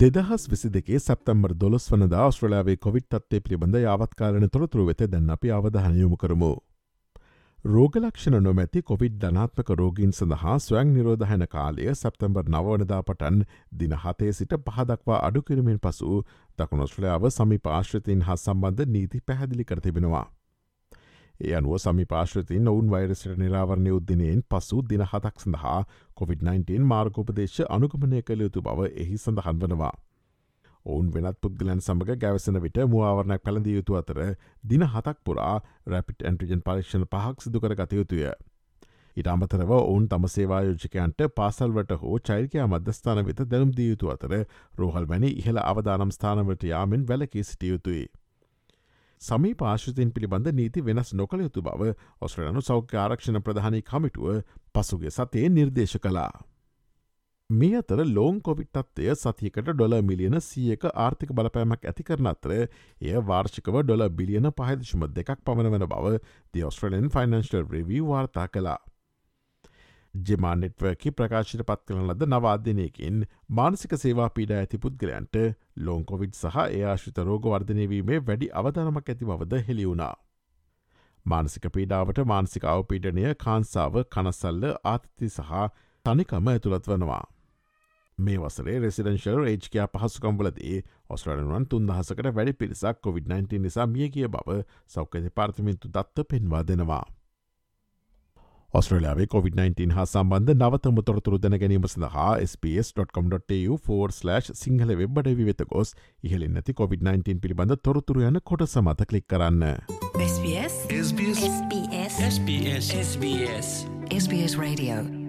දෙදහස් විසි දෙකේ සැප්තම්බර් දොළොස් වනද ස්ට්‍රලාවේ කොවිට් තත්වේ පිළිබඳ යාවත්කාලන තොරතුරු වෙත දැන් අපි අවධහනයමු කරමු. රෝගලක්ෂණ නොමැති කොවිඩ් ධනාත්මක රෝගීන් සඳහා ස්වයං නිරෝධහන කාලය සැප්තැම්බර් නවනදා පටන් දින හතේ සිට පහදක්වා අඩුකිරමින් පසු දකුණොස්ට්‍රලයාාව සමි පාශ්‍රතින් හා සම්බන්ධ නීති පැහැදිලි කරතිබෙනවා. ඒ අනුව සමි පාශ්‍රතින් ඔවුන් වෛරසට නිරාවරණය උද්දිනයෙන් පසු දින හතක් සඳහා COොVID-19 මාර්ගෝපදේශ අනුගමනය කළ යුතු බව එහි සඳහන් වනවා. ඔවුන් වෙනත් පුද්ගලන් සමඟ ගැවසන විට මුවාවරණයක් පැළඳිය යුතු අතර දින හතක් පුරා රැපිට ඇන්ට්‍රජන් පරීක්ෂණ පහක් සිදු කර ගතයුතුය. ඉට අමතරව ඔවුන් තම සේවායෝජකයන්ට පාසල්වට හෝ චෛර්කයා මධ්‍යස්ථාන වෙත දැනුම් දිය යුතු අතර රෝහල් වැනි ඉහළ අවදානම් ස්ථානවට යාමෙන් වැලකී සිටිය යුතුයි. සමී පාශතින් පිළිබඳ නීති වෙනස් නොකළ යුතු බව ඔස්ට්‍රලනු සෞඛ්‍ය ආරක්ෂණ ප්‍රධානී කමිටුව පසුගේ සතේ නිර්දේශ කලා. මේ අතර ලෝන් කොවිට්ටත්වය සතියකට ඩොල මිලියන සියක ආර්ථික බලපෑමක් ඇති කරන අතර එය වාර්ෂිකව ඩොල බිලියන පහදශම දෙකක් පමණ වන බව ද ඔස්ට්‍රලන් ෆනන්ශල් රවී වාර්තා කලා. ජෙමා නෙට්වර්කි ප්‍රකාශයට පත් කරන ලද නවාධනයකින් මානසික සේවා පීඩ ඇති පුද්ගලයන්ට ලෝන්කොවිඩ් සහ ඒ ආශිත රෝග වර්ධනයවීමේ වැඩි අවධනමක් ඇති බවද හෙළිවුණා. මානසික පීඩාවට මානසික අවපීඩනය කාන්සාාව කනසල්ල ආතති සහ තනිකම ඇතුළත් වනවා. මේ වසරේ රෙසිඩන්ශල් රේජ්කයා පහසුකම්වලදී ඔස්ට්‍රලනුවන් තුන්දහසකට වැඩි පිරිසක් COොVID-19 නිසා මිය කිය බව සෞඛ්‍ය පාර්තිමින්තු දත්ත පෙන්වා දෙනවා. ඔස්ට්‍රලයාාවේ COොVID-19 හා සම්බන්ධ නවතම තොරතුරු දැන ගැනීම සඳහා ps.com.tu4/ සිංහල වෙබ්බඩ වෙත ගොස් ඉහලින් නැති COොVID-19 පිළිබඳ තොරතුරු යන කොට සමත කලික් කරන්න. SBS SBS SBS SBS SBS Radio.